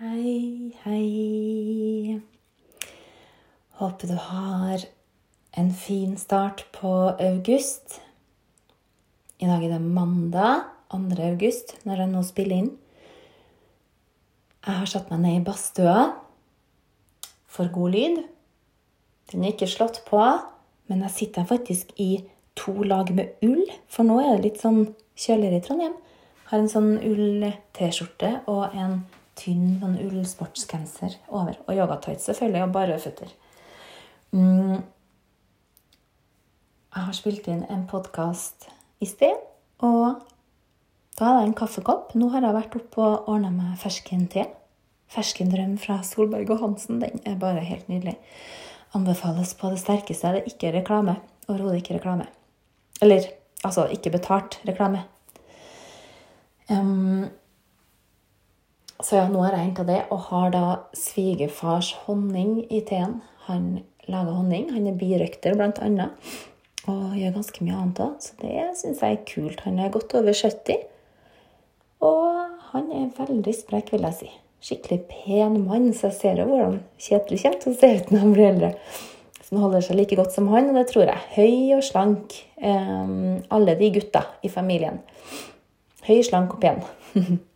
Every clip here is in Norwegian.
Hei, hei. Håper du har en fin start på august. I dag er det mandag 2. august når jeg nå spiller inn. Jeg har satt meg ned i badstua for god lyd. Den er ikke slått på, men jeg sitter faktisk i to lag med ull, for nå er det litt sånn kjøligere i Trondheim. Har en sånn ull-T-skjorte og en tynn sånn ullsportsgenser over. Og yogatights selvfølgelig, og bare føtter. Mm. Jeg har spilt inn en podkast i sted, og da hadde jeg en kaffekopp. Nå har jeg vært oppe og ordna meg fersken-te. Ferskendrøm fra Solberg og Hansen. Den er bare helt nydelig. Anbefales på det sterkeste. Det er ikke reklame. Overhodet ikke reklame. Eller altså ikke betalt reklame. Um, så ja, nå har jeg henta det, og har da svigerfars honning i teen. Han lager honning. Han er birøkter, blant annet. Og gjør ganske mye annet òg, så det syns jeg er kult. Han er godt over 70. Og han er veldig sprek, vil jeg si. Skikkelig pen mann, så jeg ser jo hvordan Kjetil kommer til å se ut når han blir eldre. Så han holder seg like godt som han, og det tror jeg. Høy og slank. Um, alle de gutta i familien. Høy, slank og pen.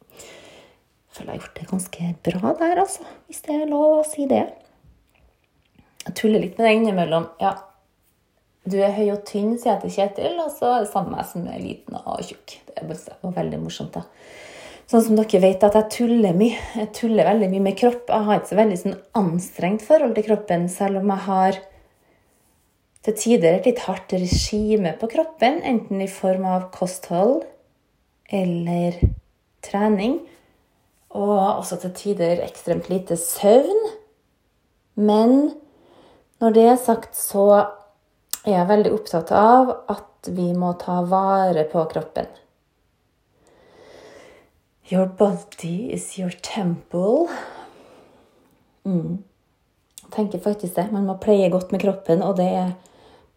føler jeg har gjort det ganske bra der, altså. Hvis det er lov å si det. Jeg tuller litt med det innimellom. Ja, du er høy og tynn, sier jeg til Kjetil, og så er det samme meg som er liten og tjukk. Det var veldig morsomt, da. Sånn som dere vet at jeg tuller mye. Jeg tuller veldig mye med kropp. Jeg har ikke så veldig sånn anstrengt forhold til kroppen, selv om jeg har til tider et litt hardt regime på kroppen, enten i form av kosthold eller trening. Og også til tider ekstremt lite søvn. Men når det er sagt, så er jeg veldig opptatt av at vi må ta vare på kroppen. Your body is your temple. Mm. Jeg tenker faktisk det. Man må pleie godt med kroppen, og det er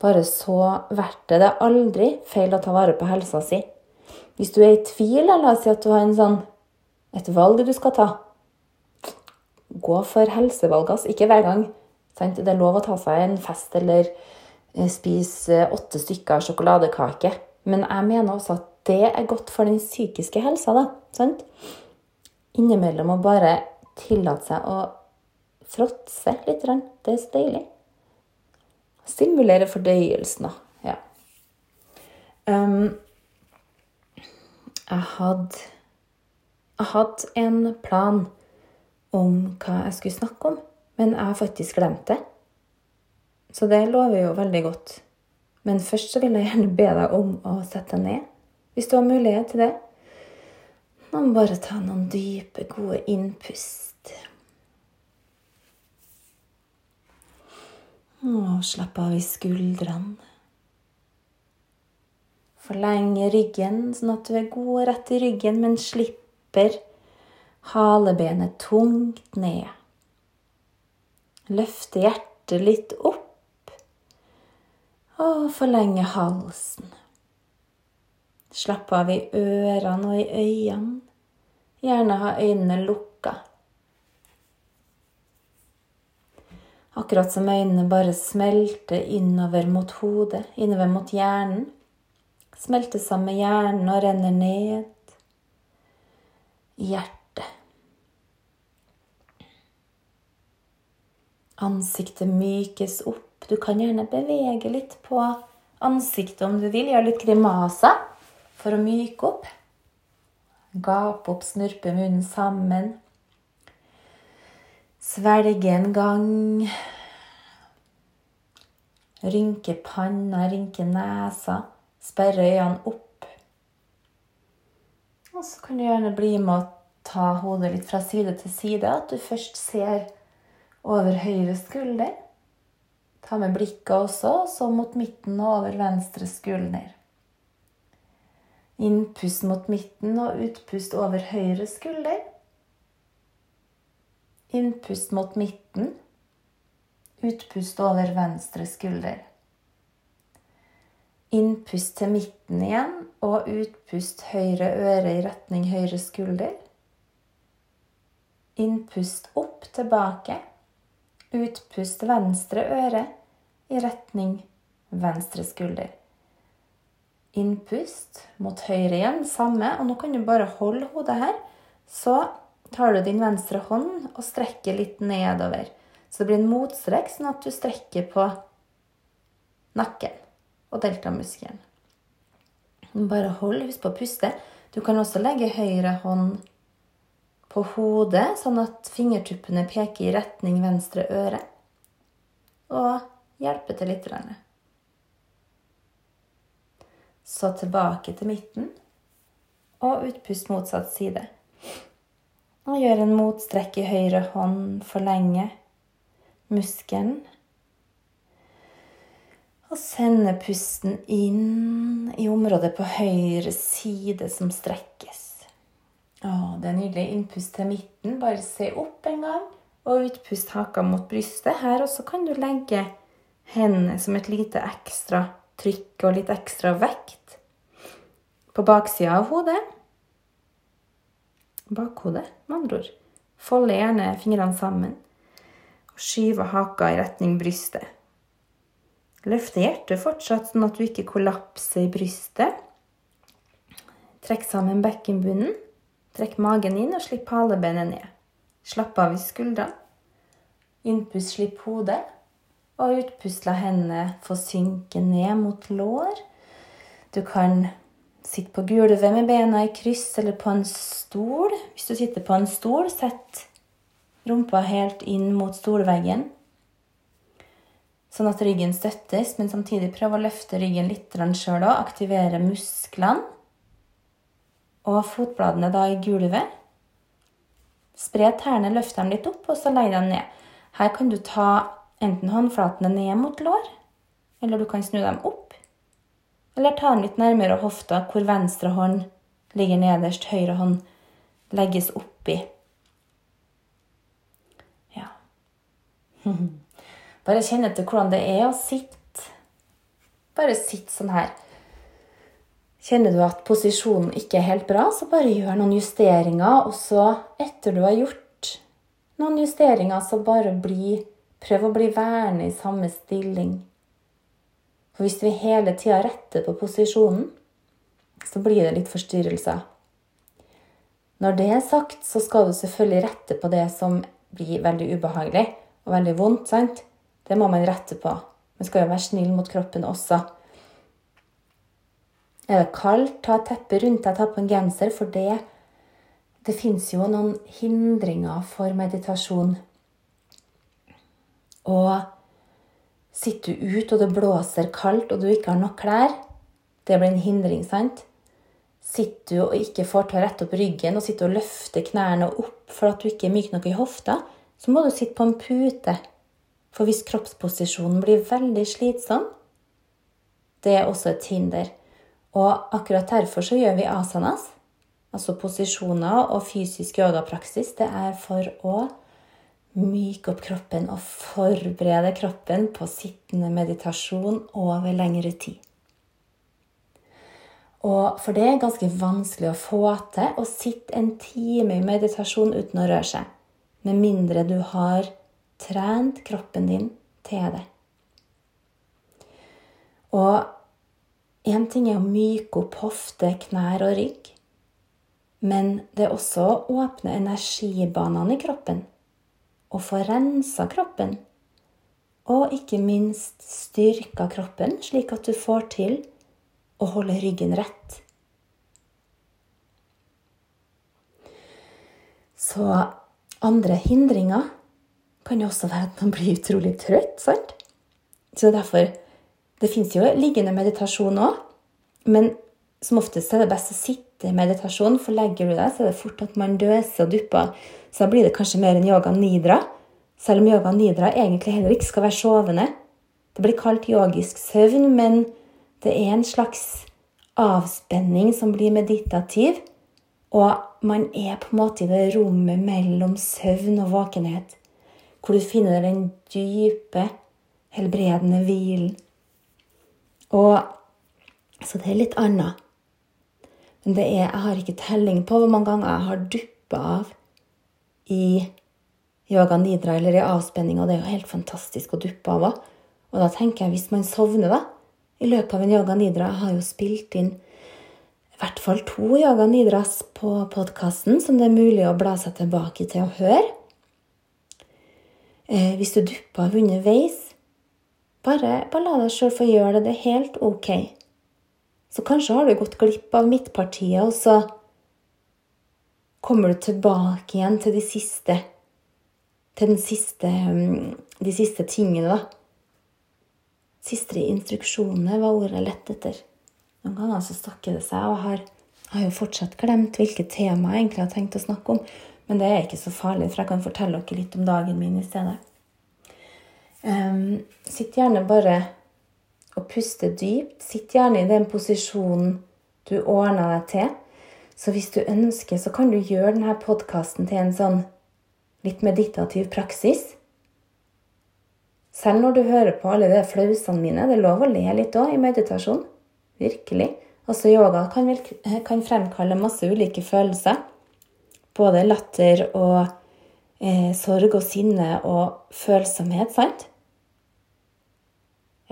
bare så verdt det. Det er aldri feil å ta vare på helsa si. Hvis du er i tvil, la oss si at du har en sånn, et valg du skal ta Gå for helsevalg, altså. Ikke hver gang. Sant? Det er lov å ta seg en fest eller eh, spise åtte stykker sjokoladekake. Men jeg mener også at det er godt for den psykiske helsa. da, sant? Innimellom å bare tillate seg å fråtse litt. Det er så deilig. Stimulere fordøyelsen, da. Ja. Um, jeg hadde hadde en plan om hva jeg skulle snakke om, men jeg har faktisk glemt det. Så det lover jo veldig godt. Men først så vil jeg gjerne be deg om å sette deg ned, hvis du har mulighet til det. Og bare ta noen dype, gode innpust. Og slapp av i skuldrene. Forlenge ryggen sånn at du er god og rett i ryggen, men slipper halebenet tungt ned. Løfte hjertet litt opp og forlenge halsen. Slapp av i ørene og i øynene. Gjerne ha øynene lukka. Akkurat som øynene bare smelter innover mot hodet, innover mot hjernen smelter sammen med hjernen og renner ned i hjertet. Ansiktet mykes opp. Du kan gjerne bevege litt på ansiktet om du vil. Gjøre litt grimaser for å myke opp. Gape opp, snurpe munnen sammen. Svelge en gang. Rynke panna, rynke nesa. Sperre øynene opp. Og så kan du gjerne bli med å ta hodet litt fra side til side. At du først ser over høyre skulder. Ta med blikket også, så mot midten og over venstre skulder. Innpust mot midten og utpust over høyre skulder. Innpust mot midten. Utpust over venstre skulder. Innpust til midten igjen, og utpust høyre øre i retning høyre skulder. Innpust opp, tilbake. Utpust venstre øre i retning venstre skulder. Innpust mot høyre igjen, samme. Og nå kan du bare holde hodet her. Så tar du din venstre hånd og strekker litt nedover. Så det blir en motstrekk, sånn at du strekker på nakken og deltamuskelen. Bare hold, husk på å puste. Du kan også legge høyre hånd på hodet, sånn at fingertuppene peker i retning venstre øre. Og hjelpe til litt. Så tilbake til midten, og utpust motsatt side. Og gjør en motstrekk i høyre hånd, forlenge muskelen. Og sende pusten inn i området på høyre side som strekkes. Å, det er nydelig. Innpust til midten. Bare se opp en gang. Og utpust haka mot brystet her. Og så kan du legge hendene som et lite ekstra trykk og litt ekstra vekt på baksida av hodet. Bakhodet, med andre ord. Folde gjerne fingrene sammen og skyve haka i retning brystet. Løfte hjertet fortsatt, sånn at du ikke kollapser i brystet. Trekk sammen bekkenbunnen. Trekk magen inn og slipp halebenet ned. Slapp av i skuldrene. Innpust, slipp hodet. Og utpust, la hendene få synke ned mot lår. Du kan sitte på gulvet med bena i kryss eller på en stol. Hvis du sitter på en stol, sett rumpa helt inn mot stolveggen. Sånn at ryggen støttes, men samtidig prøve å løfte ryggen litt sjøl òg. Aktivere musklene. Og fotbladene da i gulvet. Spre tærne, løft dem litt opp, og så legg dem ned. Her kan du ta enten håndflatene ned mot lår, eller du kan snu dem opp. Eller ta dem litt nærmere hofta, hvor venstre hånd ligger nederst, høyre hånd legges oppi. Bare kjenn etter hvordan det er å sitte. Bare sitt sånn her. Kjenner du at posisjonen ikke er helt bra, så bare gjør noen justeringer. Og så, etter du har gjort noen justeringer, så bare bli Prøv å bli værende i samme stilling. For hvis vi hele tida retter på posisjonen, så blir det litt forstyrrelser. Når det er sagt, så skal du selvfølgelig rette på det som blir veldig ubehagelig og veldig vondt. sant? Det må man rette på. Man skal jo være snill mot kroppen også. Er det kaldt, ta et teppe rundt deg, ta på en genser, for det Det fins jo noen hindringer for meditasjon. Og sitter du ute, og det blåser kaldt, og du ikke har nok klær, det blir en hindring, sant? Sitter du og ikke får til å rette opp ryggen og sitter og løfter knærne opp for at du ikke er myk nok i hofta, så må du sitte på en pute. For hvis kroppsposisjonen blir veldig slitsom, det er også et hinder. Og akkurat derfor så gjør vi asanas, altså posisjoner og fysisk yogapraksis. Det er for å myke opp kroppen og forberede kroppen på sittende meditasjon over lengre tid. Og for det er ganske vanskelig å få til å sitte en time i meditasjon uten å røre seg. Med mindre du har trent kroppen din til det. Og én ting er å myke opp hofte, knær og rygg. Men det er også å åpne energibanene i kroppen og få rensa kroppen. Og ikke minst styrka kroppen, slik at du får til å holde ryggen rett. Så andre hindringer kan jo også være at man blir utrolig trøtt. sant? Så derfor Det fins jo liggende meditasjon òg, men som oftest er det best å sitte i meditasjon, for legger du deg, så er det fort at man døser og dupper. Så da blir det kanskje mer enn yoga nidra, selv om yoga nidra egentlig heller ikke skal være sovende. Det blir kalt yogisk søvn, men det er en slags avspenning som blir meditativ, og man er på en måte i det rommet mellom søvn og våkenhet, hvor du finner den dype, helbredende hvilen. Og Så det er litt annet. Men det er, jeg har ikke telling på hvor mange ganger jeg har duppa av i yoga nidra eller i avspenning, og det er jo helt fantastisk å duppe av òg. Og da tenker jeg, hvis man sovner da, i løpet av en yoga nidra Jeg har jo spilt inn i hvert fall to yoga nidras på podkasten som det er mulig å bla seg tilbake til å høre. Eh, hvis du dupper av underveis, bare, bare la deg sjøl få gjøre det. Det er helt ok. Så kanskje har du gått glipp av midtpartiet, og så kommer du tilbake igjen til de siste Til den siste, mm, de siste tingene, da. Siste instruksjonene var ordet jeg lette etter. Noen ganger så stokker det seg, og har, har jo fortsatt glemt hvilket tema jeg egentlig har tenkt å snakke om. Men det er ikke så farlig, for jeg kan fortelle dere litt om dagen min i stedet. Um, sitt gjerne bare og puste dypt. Sitt gjerne i den posisjonen du ordna deg til. Så hvis du ønsker, så kan du gjøre denne podkasten til en sånn litt meditativ praksis. Selv når du hører på alle de flausene mine. Det er lov å le litt òg i meditasjon. Virkelig. Også yoga kan, kan, fremkalle masse ulike følelser. Både latter og eh, sorg og sinne og følsomhet, sant?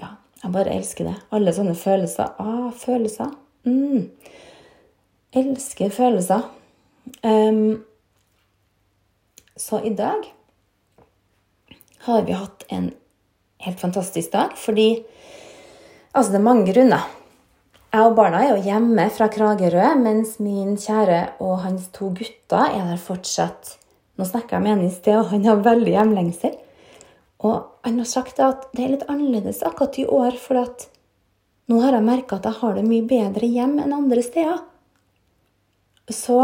Ja, Jeg bare elsker det. Alle sånne følelser. Ah, følelser. Mm. Elsker følelser. Um, så i dag har vi hatt en helt fantastisk dag fordi Altså, det er mange grunner. Jeg og barna er jo hjemme fra Kragerø, mens min kjære og hans to gutter er der fortsatt. Nå snakka jeg med han i sted, og han har veldig hjemlengsel. Og han har sagt at det er litt annerledes akkurat i år, for at nå har jeg merka at jeg har det mye bedre hjem enn andre steder. Så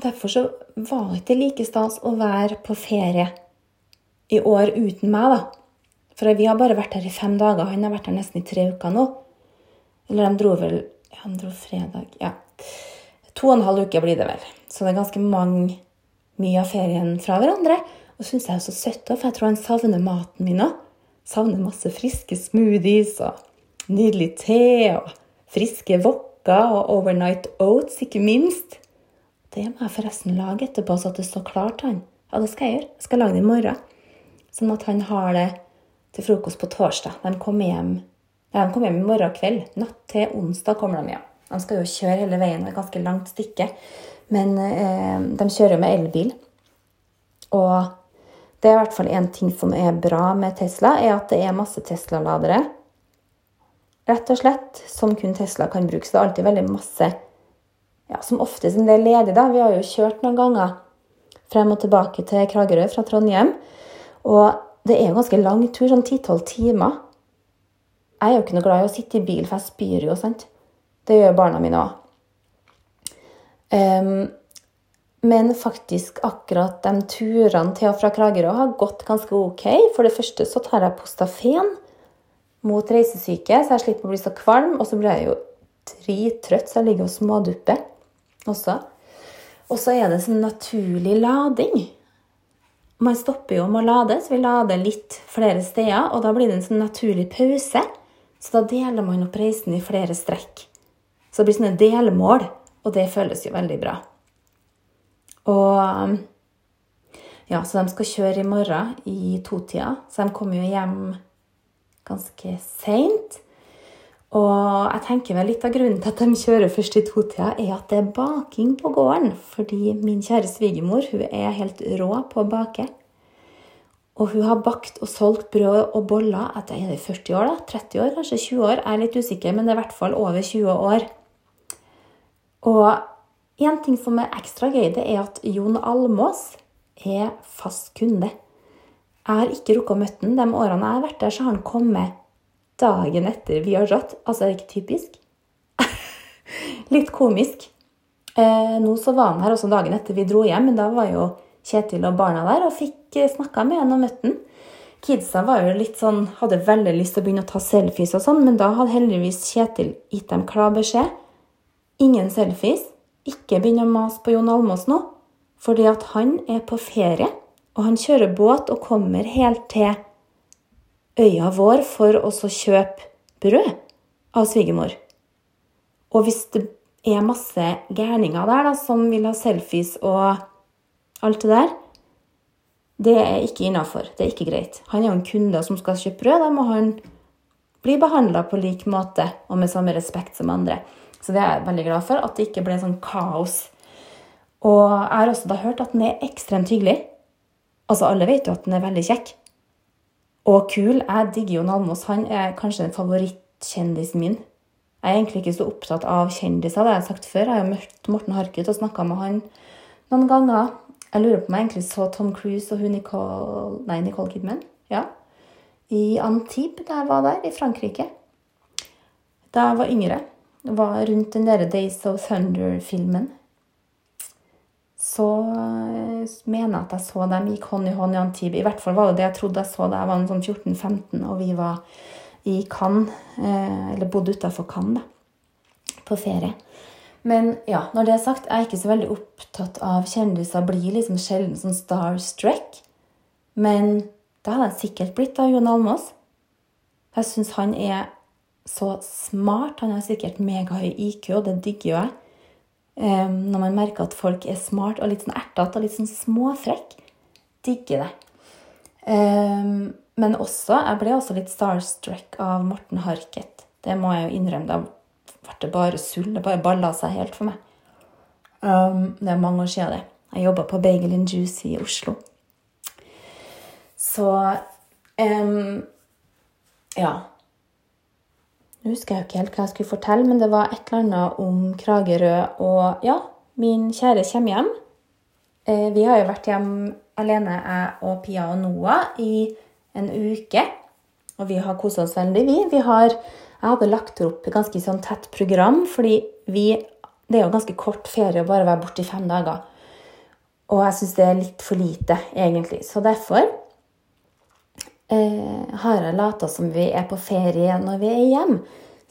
derfor så var det ikke like stas å være på ferie i år uten meg, da. For vi har bare vært her i fem dager. Han har vært her nesten i tre uker nå. Eller de dro vel Ja, Han dro fredag. Ja. To og en halv uke blir det vel. Så det er ganske mange, mye av ferien fra hverandre. Og syns jeg er så søtt, for jeg tror han savner maten min òg. Savner masse friske smoothies og nydelig te og friske wokker og overnight oats, ikke minst. Det må jeg forresten lage etterpå, så at det står klart til han. Ja, det skal jeg gjøre. Jeg skal lage det i morgen. Sånn at han har det til frokost på torsdag. De kommer hjem, de kommer hjem i morgen kveld. Natt til onsdag kommer de hjem. De skal jo kjøre hele veien, et ganske langt stykke. Men eh, de kjører jo med elbil. Og det er i hvert fall én ting som er bra med Tesla, er at det er masse Tesla-ladere. Rett og slett, som kun Tesla kan bruke. Så det er alltid veldig masse ja, Som oftest en del ledig, da. Vi har jo kjørt noen ganger frem og tilbake til Kragerø fra Trondheim. Og det er en ganske lang tur, sånn ti-tolv timer. Jeg er jo ikke noe glad i å sitte i bil, for jeg spyr jo, sant. Det gjør barna mine òg. Um, men faktisk akkurat de turene til og fra Kragerø har gått ganske ok. For det første så tar jeg Postafen mot reisesyke, så jeg slipper å bli så kvalm. Og så blir jeg jo drittrøtt, så jeg ligger og smådupper også. Og så er det sånn naturlig lading. Man stopper jo med å lade, så vi lader litt flere steder. Og da blir det en sånn naturlig pause. Så da deler man opp reisen i flere strekk. Så det blir sånne delmål, og det føles jo veldig bra. Og ja, så de skal kjøre i morgen i totida. Så de kommer jo hjem ganske seint. Og jeg tenker vel litt av grunnen til at de kjører først i totida, er at det er baking på gården. Fordi min kjære svigermor hun er helt rå på å bake. Og hun har bakt og solgt brød og boller etter er det 40 år, da? 30 år, kanskje 20 år? Jeg er litt usikker, men det er i hvert fall over 20 år. Og en ting som er ekstra gøy, det er at Jon Almås er fast kunde. Jeg har ikke rukket å møte ham. De årene jeg har vært der, så har han kommet dagen etter vi har dratt. Altså, er det ikke typisk? Litt komisk. Eh, nå så var han her også dagen etter vi dro hjem, men da var jo Kjetil og barna der og fikk eh, snakka med han og møtt han. Kidsa var jo litt sånn, hadde veldig lyst til å begynne å ta selfies, og sånn, men da hadde heldigvis Kjetil gitt dem klar beskjed. Ingen selfies. Ikke begynn å mase på Jon Almås nå, fordi at han er på ferie, og han kjører båt og kommer helt til øya vår for å kjøpe brød av svigermor. Og hvis det er masse gærninger der da, som vil ha selfies og alt det der, det er ikke innafor. Det er ikke greit. Han er jo en kunde som skal kjøpe brød. Da må han bli behandla på lik måte og med samme respekt som andre. Så det er jeg veldig glad for, at det ikke ble sånn kaos. Og jeg har også da hørt at den er ekstremt hyggelig. Altså, alle vet jo at den er veldig kjekk. Og kul. Jeg digger Jon Almås. Han er kanskje favorittkjendisen min. Jeg er egentlig ikke så opptatt av kjendiser, det har jeg sagt før. Jeg har møtt Morten Harket og snakka med han noen ganger. Jeg lurer på om jeg egentlig så Tom Cruise og hun Nicole, nei, Nicole Kidman ja, i Antibes da jeg var der, i Frankrike. Da jeg var yngre. Var rundt den der Days of Thunder-filmen. Så eh, mener jeg at jeg så dem gikk hånd i hånd i Antibes. I hvert fall var det det jeg trodde jeg så da jeg var sånn 14-15 og vi var i Cannes, eh, eller bodde utafor Cannes, da, på ferie. Men ja, når det er sagt, jeg er ikke så veldig opptatt av kjendiser. Blir liksom sjelden sånn starstruck. Men det hadde jeg sikkert blitt av Jon Almås. Jeg syns han er så smart. Han har sikkert megahøy IQ, og det digger jo jeg. Um, når man merker at folk er smart og litt sånn ertete og litt sånn småfrekk. Digger det. Um, men også, jeg ble også litt starstruck av Morten Harket. Det må jeg jo innrømme. Da ble det bare sull. Det bare balla seg helt for meg. Um, det er mange år siden det. Jeg jobba på Bagel and Juice i Oslo. Så um, Ja. Nå husker jeg jo ikke helt hva jeg skulle fortelle, men det var et eller annet om Kragerø og Ja, min kjære kommer hjem. Eh, vi har jo vært hjem alene, jeg og Pia og Noah, i en uke. Og vi har kosa oss veldig, vi. vi har, jeg hadde lagt opp et ganske sånn tett program, fordi vi Det er jo ganske kort ferie å bare være borte i fem dager. Og jeg syns det er litt for lite, egentlig. Så derfor eh, har jeg lata som vi er på ferie når vi er hjemme.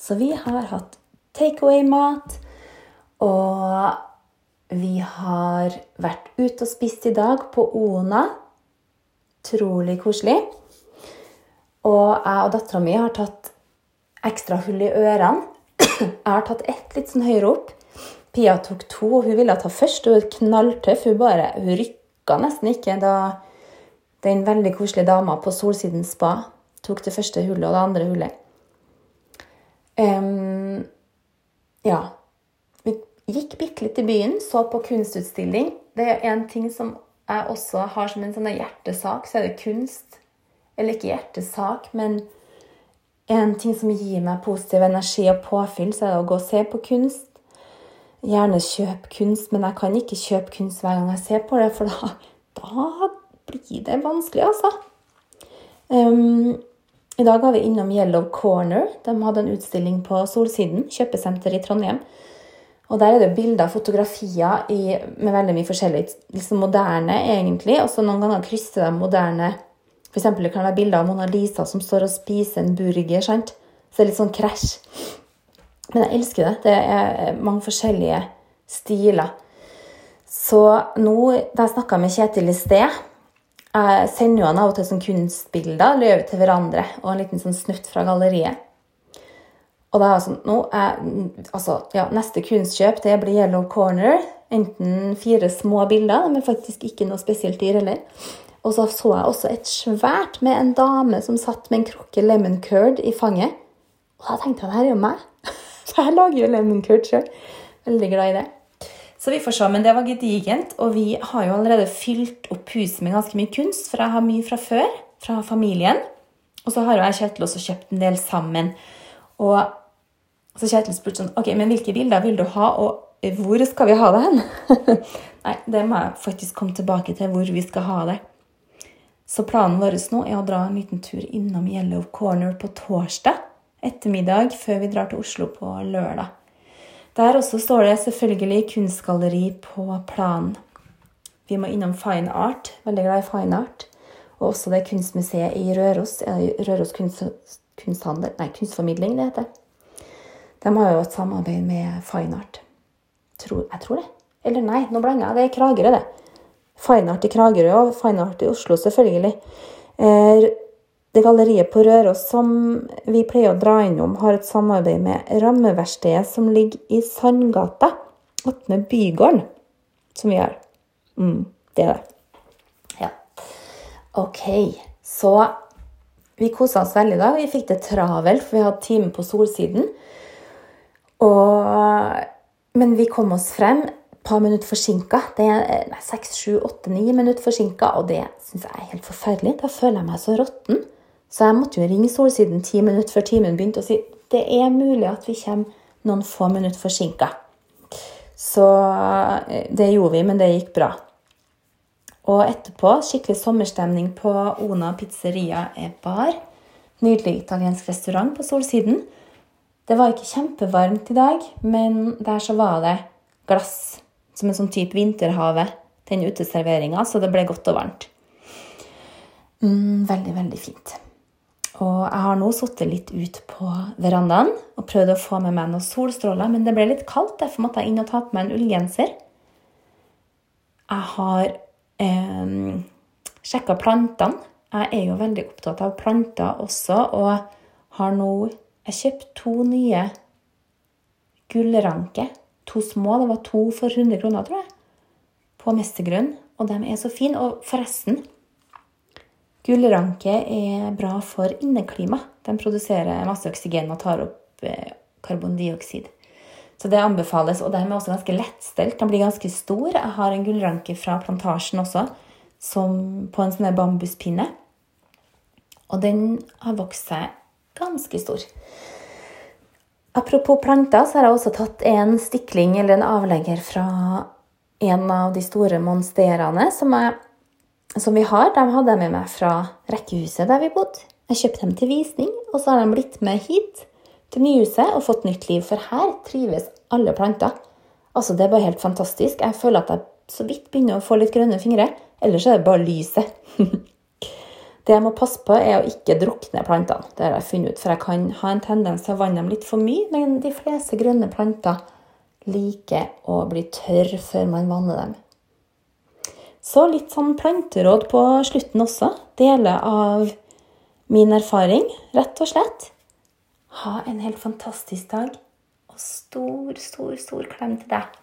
Så vi har hatt takeaway-mat, og vi har vært ute og spist i dag på Ona. Utrolig koselig. Og jeg og dattera mi har tatt ekstra hull i ørene. Jeg har tatt ett litt sånn høyere opp. Pia tok to, og hun ville ta først. Hun er knalltøff. Hun bare rykka nesten ikke da den veldig koselige dama på Solsiden spa tok det første hullet og det andre hullet. Um, ja. Vi gikk bitte litt i byen, så på kunstutstilling. Det er en ting som jeg også har som en sånn hjertesak, så er det kunst eller ikke hjertesak, men en ting som gir meg positiv energi og påfyll, så er det å gå og se på kunst. Gjerne kjøpe kunst, men jeg kan ikke kjøpe kunst hver gang jeg ser på det, for da, da blir det vanskelig, altså. Um, I dag var vi innom Yellow Corner. De hadde en utstilling på Solsiden, kjøpesenter i Trondheim. Og Der er det bilder og fotografier i, med veldig mye forskjellig. Liksom moderne, egentlig. Og så noen ganger krysser de moderne for eksempel, det kan være bilder av Mona Lisa som står og spiser en burger. sant? Så det er litt sånn krasj. Men jeg elsker det. Det er mange forskjellige stiler. Så nå, da jeg snakka med Kjetil i sted Jeg sender jo han av og til sånn kunstbilder løver til hverandre og en liten sånn snutt fra galleriet. Og da er jeg sånn nå er, altså, ja, Neste kunstkjøp det blir Yellow Corner. Enten fire små bilder, de er faktisk ikke noe spesielt dyr heller. Og så så jeg også et svært med en dame som satt med en krukke lemon curd i fanget. Og da tenkte jeg det her er jo meg. For jeg lager jo lemon curd sjøl. Veldig glad i det. Så vi får se. Men det var gedigent. Og vi har jo allerede fylt opp huset med ganske mye kunst, for jeg har mye fra før. Fra familien. Og så har jo jeg Kjetil også kjøpt en del sammen. Og så Kjetil spurte sånn Ok, men hvilke bilder vil du ha, og hvor skal vi ha det hen? Nei, det må jeg faktisk komme tilbake til, hvor vi skal ha det. Så planen vår nå er å dra en liten tur innom Yellow Corner på torsdag ettermiddag før vi drar til Oslo på lørdag. Der også står det selvfølgelig kunstgalleri på planen. Vi må innom Fine Art. Veldig glad i fine art. Og også det kunstmuseet i Røros. Røros kunst, kunsthandel, nei, kunstformidling, det heter. De har jo et samarbeid med Fine Art. Tror, jeg tror det. Eller nei, nå blander jeg. Det er Kragerø, det. Fine Art i Kragerø og Fine Art i Oslo, selvfølgelig. Eh, det galleriet på Røros som vi pleier å dra innom, har et samarbeid med Rammeverkstedet som ligger i Sandgata, attmed Bygården, som vi har. Mm. Det er det. Ja. Ok, så vi kosa oss veldig da. Vi fikk det travelt, for vi hadde time på Solsiden. Og, men vi kom oss frem par minutter forsinka. Det er seks, sju, åtte, ni minutter forsinka, og det syns jeg er helt forferdelig. Da føler jeg meg så råtten. Så jeg måtte jo ringe Solsiden ti minutter før timen begynte og si det er mulig at vi kommer noen få minutter forsinka. Så eh, det gjorde vi, men det gikk bra. Og etterpå skikkelig sommerstemning på Ona pizzeria er bar. Nydelig italiensk restaurant på Solsiden. Det var ikke kjempevarmt i dag, men der så var det glass som en sånn type vinterhave, den uteserveringa, så det ble godt og varmt. Mm, veldig, veldig fint. Og jeg har nå sittet litt ut på verandaen og prøvd å få med meg noen solstråler, men det ble litt kaldt, derfor måtte jeg inn og ta på meg en ullgenser. Jeg har eh, sjekka plantene. Jeg er jo veldig opptatt av planter også, og har nå jeg kjøpte to nye gullranker. To små. Det var to for 100 kroner, tror jeg. På mestergrønn. Og de er så fine. Og forresten Gullranke er bra for inneklima. De produserer masse oksygen og tar opp eh, karbondioksid. Så det anbefales. Og de er også ganske lettstelt. De blir ganske store. Jeg har en gullranke fra plantasjen også, på en sånn bambuspinne. Og den har vokst seg ganske stor. Apropos planter, så har jeg også tatt en stikling eller en avlegger fra en av de store monsterene som, som vi har. De hadde jeg med meg fra rekkehuset der vi bodde. Jeg kjøpte dem til visning, og så har de blitt med hit til nyhuset og fått nytt liv. For her trives alle planter. Altså, Det er bare helt fantastisk. Jeg føler at jeg så vidt begynner å få litt grønne fingre. Ellers er det bare lyset. Det jeg må passe på, er å ikke drukne plantene. Det har jeg funnet ut, for jeg kan ha en tendens til å vanne dem litt for mye. Men de fleste grønne planter liker å bli tørre før man vanner dem. Så litt sånn planteråd på slutten også. Deler av min erfaring, rett og slett. Ha en helt fantastisk dag, og stor, stor, stor klem til deg.